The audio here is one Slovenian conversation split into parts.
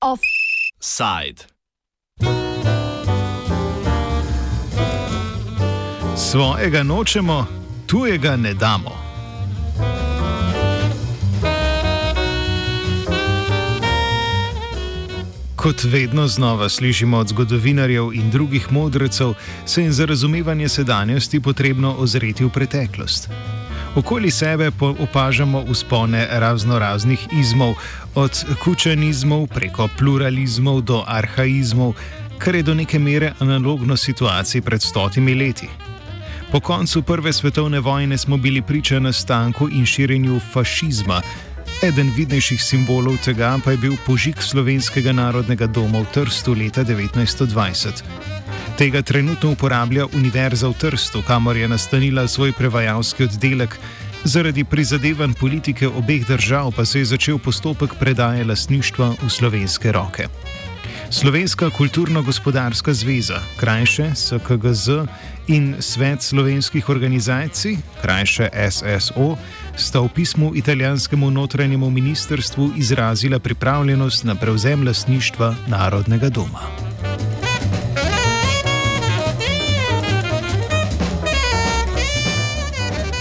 Offside. Svojega nočemo, tujega ne damo. Kot vedno znova slišimo od zgodovinarjev in drugih modrecev, se je za razumevanje sedanjosti potrebno ozreti v preteklost. Okoli sebe opažamo uspone razno raznih izmov, od kučanizmov preko pluralizmov do arhaizmov, kar je do neke mere analogno situaciji pred stotimi leti. Po koncu Prve svetovne vojne smo bili priča nastanku in širjenju fašizma. Eden vidnejših simbolov tega pa je bil požig slovenskega narodnega doma v Trstu leta 1920. Tega trenutno uporablja Univerza v Trstu, kamor je nastanila svoj prevajalski oddelek. Zaradi prizadevanj politike obeh držav pa se je začel postopek predaje lasništva v slovenske roke. Slovenska kulturno-gospodarska zveza, krajše SKGZ in Svet slovenskih organizacij, krajše SSO, sta v pismu italijanskemu notranjemu ministrstvu izrazila pripravljenost na prevzem lasništva Narodnega doma.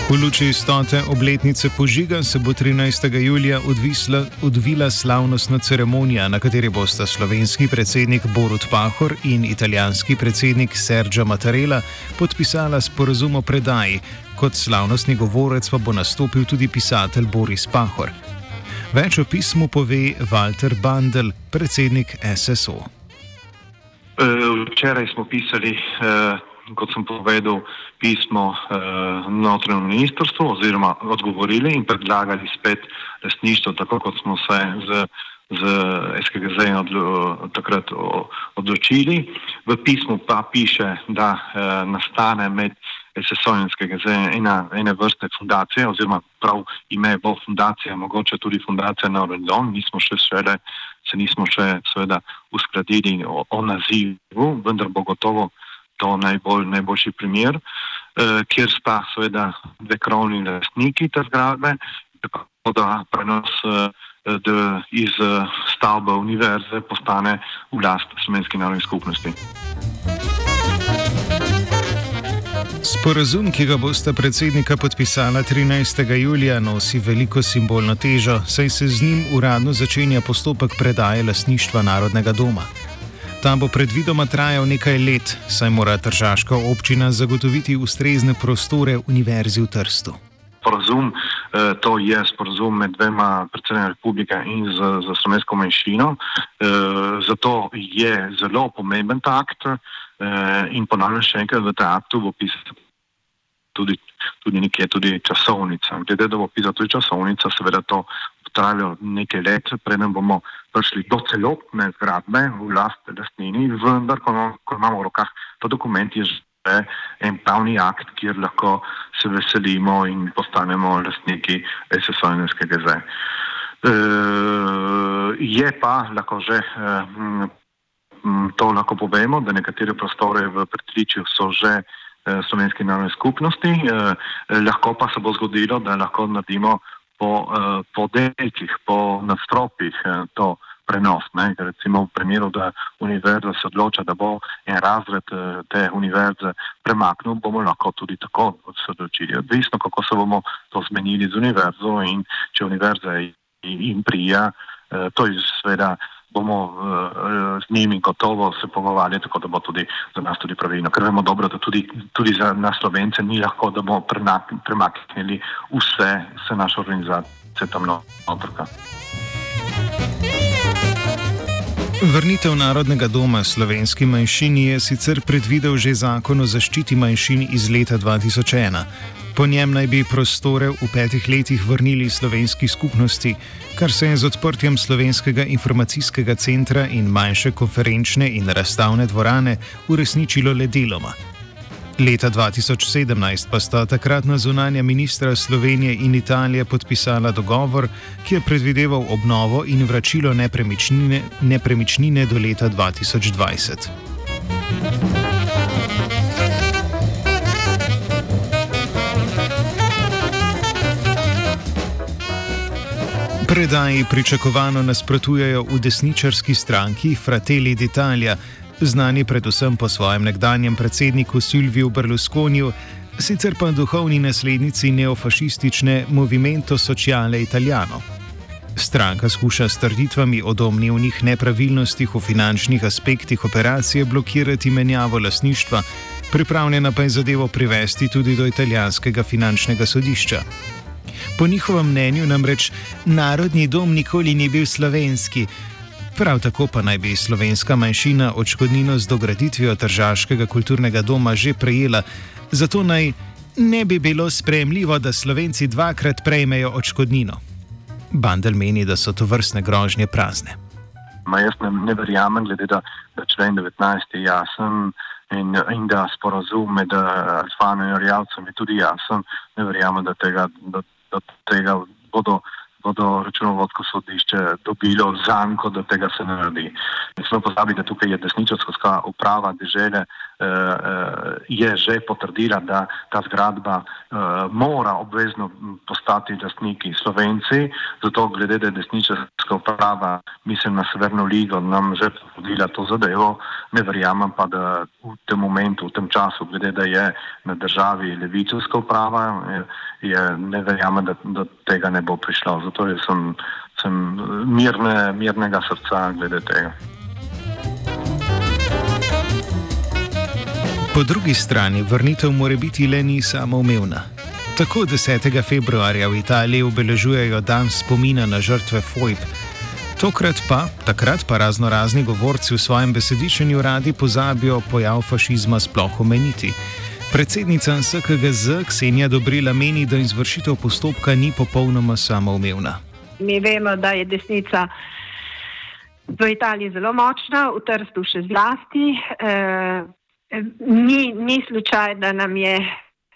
V luči stote obletnice požiga se bo 13. julija odvisla, odvila slavnostna ceremonija, na kateri bosta slovenski predsednik Borut Pahor in italijanski predsednik Sergio Mattarella podpisala sporozum o predaji, kot slavnostni govorec pa bo nastopil tudi pisatelj Boris Pahor. Več o pismu pove Walter Bandel, predsednik SSO. Eh, včeraj smo pisali. Uh kot sem povedal, pismo eh, notranjemu ministrstvu oziroma odgovorili in predlagali spet resništvo, tako kot smo se z, z SKGZ odlo, takrat odločili. V pismu pa piše, da eh, nastane med SSO-jenskega ena, ene vrste fundacije oziroma prav ime bo fundacija, mogoče tudi fundacija Narodni dom, nismo še šele, se nismo še seveda uskladili o, o nazivu, vendar bo gotovo to najbolj, najboljši primer, eh, kjer sta seveda dve krovni lastniki te zgradbe, tako da prenos eh, iz eh, stavbe univerze postane v last slovenske narodne skupnosti. Sporazum, ki ga bosta predsednika podpisala 13. julija, nosi veliko simbolno težo, saj se z njim uradno začenja postopek predaje lasništva Narodnega doma. Ta bo predvidoma trajal nekaj let, saj mora Tržaška občina zagotoviti ustrezne prostore Univerzi v Trstu. Sporazum, eh, to je sporazum med dvema predsednika republike in z, z slovensko manjšino. Eh, zato je zelo pomemben ta akt eh, in ponavljam še enkrat, v tem aktu bo pisati tudi, tudi nekje tudi časovnica. Glede, da bo pisati tudi časovnica, seveda to trajalo nekaj let, preden bomo prišli do celotne zgradbe v lastni lastnini, vendar, ko, ko imamo v rokah ta dokument, je že en pravni akt, kjer lahko se veselimo in postanemo lastniki SSO-nskega zdaj. E, je pa lahko že. E, To lahko povemo, da nekatere prostore v Petričju so že eh, slovenski narodni skupnosti, eh, lahko pa se bo zgodilo, da lahko naredimo po, uh, po delčih, po nastropih uh, to prenos. Ne? Recimo v primeru, da univerza se odloča, da bo en razred uh, te univerze premaknil, bomo lahko tudi tako se odločili. Odvisno, kako se bomo to zmenili z univerzo in če univerza jim prija, to je seveda bomo uh, z njimi gotovo se pogovarjali, tako da bo tudi za nas tudi pravilno. Ker vemo dobro, da tudi, tudi za nas slovence ni lahko, da bomo premaknili vse, vse naše organizacije tam notrka. Vrnitev Narodnega doma slovenski manjšini je sicer predvidel že zakon o zaščiti manjšin iz leta 2001. Po njem naj bi prostore v petih letih vrnili slovenski skupnosti, kar se je z odprtjem slovenskega informacijskega centra in manjše konferenčne in razstavne dvorane uresničilo le deloma. Leta 2017 pa sta takratna zunanja ministra Slovenije in Italije podpisala dogovor, ki je predvideval obnovo in vračilo nepremičnine, nepremičnine do leta 2020. Predaji pričakovano nasprotujejo v desničarski stranki Fratelli d'Italia, znani predvsem po svojem nekdanjem predsedniku Silviju Berlusconiju, sicer pa duhovni naslednici neofašistične Movimento Sociale Italiano. Stranka skuša s trditvami o domnevnih nepravilnostih v finančnih aspektih operacije blokirati menjavo lasništva, pripravljena pa je zadevo privesti tudi do italijanskega finančnega sodišča. Po njihovem mnenju namreč narodni dom nikoli ni bil slovenski. Prav tako pa naj bi slovenska manjšina odškodnino z dograditvijo Tržaškega kulturnega doma že prejela, zato naj ne bi bilo sprejemljivo, da Slovenci dvakrat prejmejo odškodnino. Bandel meni, da so to vrstne grožnje prazne. Ma jaz ne, ne verjamem, glede da, da člen 19 je jasen in, in da sporozum med Alfanom in Rjavcem je tudi jasen. Ne verjamem, da tega, da, da tega bodo bodo računovodsko sodišče dobilo zanko, da tega se ne naredi. Ne smemo pozabiti, da tukaj je desničarska uprava države je že potrdila, da ta zgradba eh, mora obvezno postati lastniki Slovenci, zato glede, da je desničarska uprava, mislim na Severno ligo, nam že potrdila to zadevo, ne verjamem pa, da v tem momentu, v tem času, glede, da je na državi levičarska uprava, je, ne verjamem, da do tega ne bo prišlo. Zato sem, sem mirne, mirnega srca glede tega. Po drugi strani vrnitev more biti le ni samoumevna. Tako 10. februarja v Italiji obeležujejo dan spomina na žrtve FOIP. Tokrat pa, takrat pa razno razni govorci v svojem besedičenju radi pozabijo pojav fašizma sploh omeniti. Predsednica SKGZ Ksenija Dobrila meni, da izvršitev postopka ni popolnoma samoumevna. Mi vemo, da je desnica v Italiji zelo močna, v Trstu še zlasti. E, ni, ni slučaj, da nam je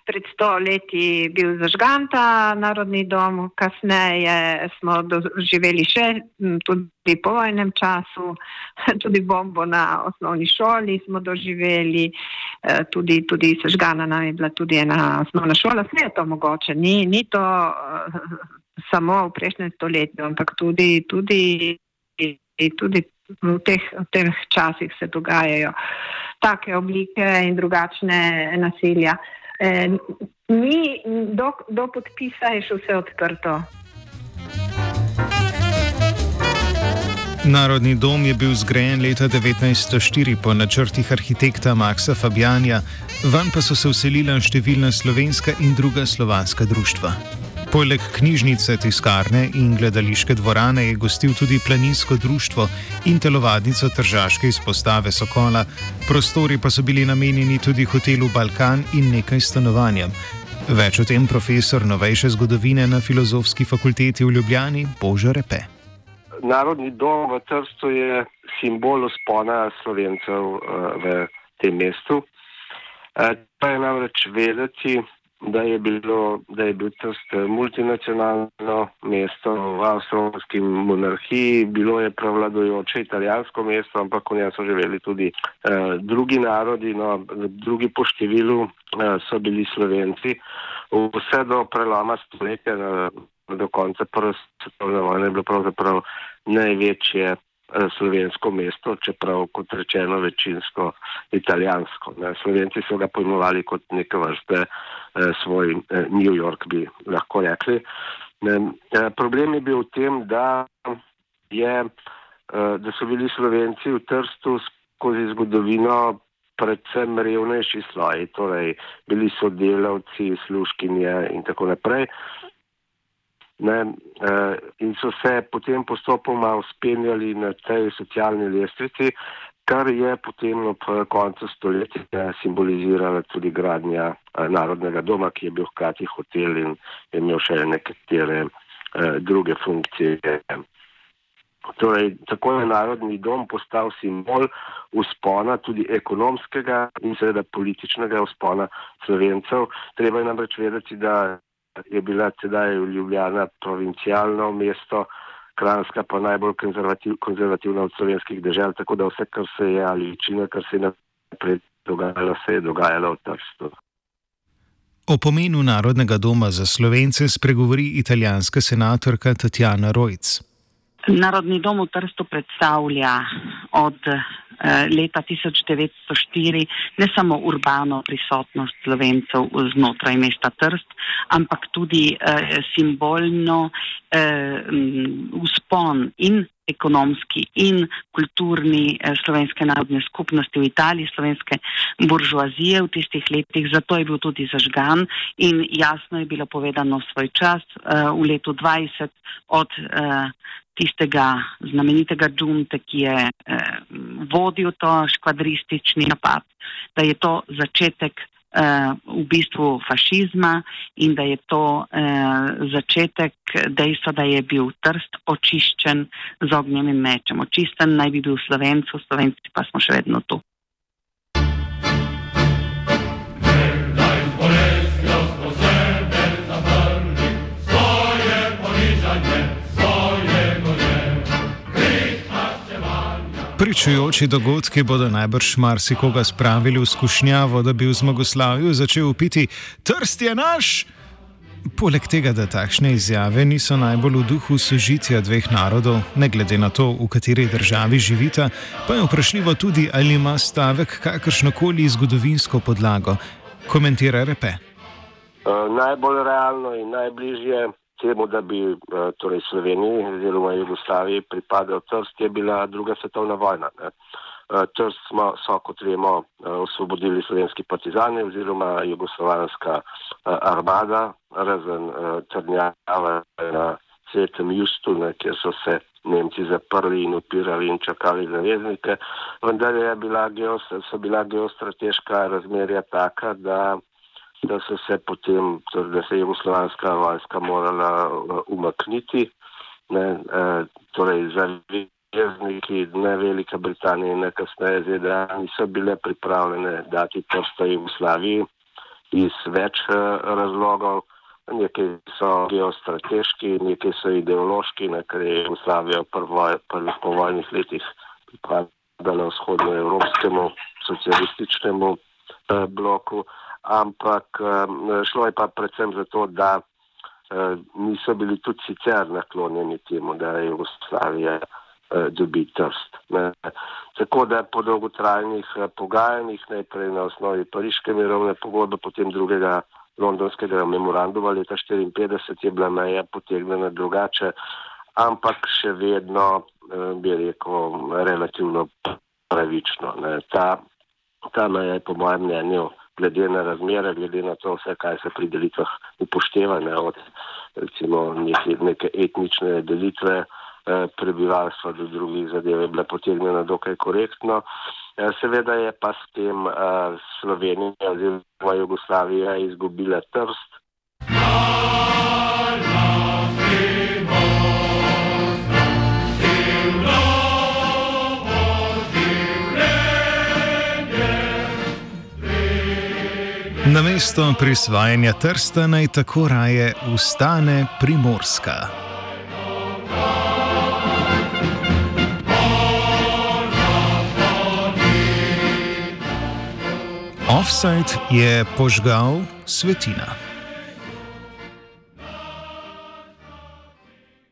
pred sto leti bil zažgan ta narodni dom, kasneje smo doživeli še tudi po vojnem času, tudi bombo na osnovni šoli smo doživeli, e, tudi, tudi zažgana nam je bila tudi ena osnovna šola, vse je to mogoče, ni, ni to e, samo v prejšnjem stoletju, ampak tudi, tudi, tudi v, teh, v teh časih se dogajajo take oblike in drugačne nasilja. E, ni, do, do podpisa je še vse odprto. Narodni dom je bil zgrajen leta 1904 po načrtih arhitekta Maxa Fabjanja, van pa so se vselila številna slovenska in druga slovanska društva. Poleg knjižnice, tiskarne in gledališke dvorane je gostil tudi planinsko društvo in telovadnico Tržaške izpostave Sokola, prostori pa so bili namenjeni tudi hotelu Balkan in nekaj stanovanjem. Več o tem profesor novejše zgodovine na Filozofski fakulteti v Ljubljani Božo Repe. Narodni dom v Trstu je simbol spona slovencev uh, v tem mestu. Uh, to je namreč vedeti, da je, bilo, da je bil Trst multinacionalno mesto v avstralski monarhiji, bilo je prevladojoče italijansko mesto, ampak v njem so živeli tudi eh, drugi narodi, no, drugi po številu eh, so bili slovenci. Vse do preloma stoletja, do konca prve svetovne vojne, je bilo pravzaprav največje Eh, slovensko mesto, čeprav kot rečeno večinsko italijansko. Ne. Slovenci so ga pojmovali kot neke vrste eh, svoj eh, New York, bi lahko rekli. Ne. Eh, problem je bil v tem, da, je, eh, da so bili Slovenci v Trstu skozi zgodovino predvsem revnejši sloji, torej bili so delavci, sluškinje in tako naprej. Ne, uh, in so se potem postopoma uspenjali na tej socialni lestvici, kar je potem ob koncu stoletja simbolizirala tudi gradnja uh, Narodnega doma, ki je bil hkrati hotel in je imel še nekatere druge funkcije. Torej, tako je Narodni dom postal simbol uspona, tudi ekonomskega in seveda političnega uspona slovencev. Treba je namreč vedeti, da je bila sedaj Ljubljana provincialno mesto, Kranska pa najbolj konzervativ, konzervativna od slovenskih držav, tako da vse, kar se je ali večina, kar se je naprej dogajalo, se je dogajalo v Trstu. O pomenu Narodnega doma za slovence spregovori italijanska senatorka Tatjana Rojc. Narodni dom v Trstu predstavlja od leta 1904 ne samo urbano prisotnost slovencev znotraj mesta Trst, ampak tudi eh, simbolno eh, uspon in ekonomski in kulturni eh, slovenske narodne skupnosti v Italiji, slovenske buržoazije v tistih letih. Zato je bil tudi zažgan in jasno je bilo povedano svoj čas eh, v letu 20 od eh, tistega znamenitega Džunte, ki je eh, vodil to škvadristični napad, da je to začetek eh, v bistvu fašizma in da je to eh, začetek dejstva, da je bil trst očiščen z ognjem in mečem. Očisten naj bi bil slovencu, slovenci pa smo še vedno tu. Pričujoči dogodki bodo najbrž marsikoga spravili v skušnjavo, da bi v zmagoslavju začel upiti: Trst je naš! Poleg tega, da takšne izjave niso najbolj v duhu sožitja dveh narodov, ne glede na to, v kateri državi živita, pa je vprašljivo tudi, ali ima stavek kakršnokoli zgodovinsko podlago, komentira Repe. Uh, najbolj realno in najbližje temu, da bi eh, torej Sloveniji oziroma Jugoslaviji pripadal Trst, je bila druga svetovna vojna. Ne. Eh, Trst smo, so, kot vemo, eh, osvobodili slovenski partizani oziroma jugoslovanska armada, razen trdnjave na svetem Justu, ne, kjer so se Nemci zaprli in upirali in čakali zaveznike. Vendar je bila, so bila geostrateška razmerja taka, da da so se potem, torej, da se je jugoslovanska vojska morala uh, umakniti, ne, uh, torej zavezniki, ne Velika Britanija ne kasneje ZDA niso bile pripravljene dati prsta Jugoslaviji iz več uh, razlogov. Nekaj so geostrateški, nekaj so ideološki, nekaj je Jugoslavija prvih povojnih letih pripadala vzhodnoevropskemu socialističnemu eh, bloku ampak šlo je pa predvsem zato, da uh, niso bili tudi sicer naklonjeni temu, da je Jugoslavija uh, dobi trst. Ne. Tako da po dolgotrajnih uh, pogajanjih, najprej na osnovi Pariške mirovne pogodbe, potem drugega londonskega memoranduma leta 1954 je bila meja potegnjena drugače, ampak še vedno, bi rekel, relativno pravično. Ta, ta meja je po mojem mnenju glede na razmere, glede na to vse, kaj se pri delitvah upošteva, ne, od recimo neke, neke etnične delitve eh, prebivalstva do drugih zadev, je bila potegnjena dokaj korektno. Eh, seveda je pa s tem eh, Slovenija oziroma Jugoslavija izgubila trst. Na mesto prisvajanja trsta naj tako raje ustane primorska. Offside je požgal svetina.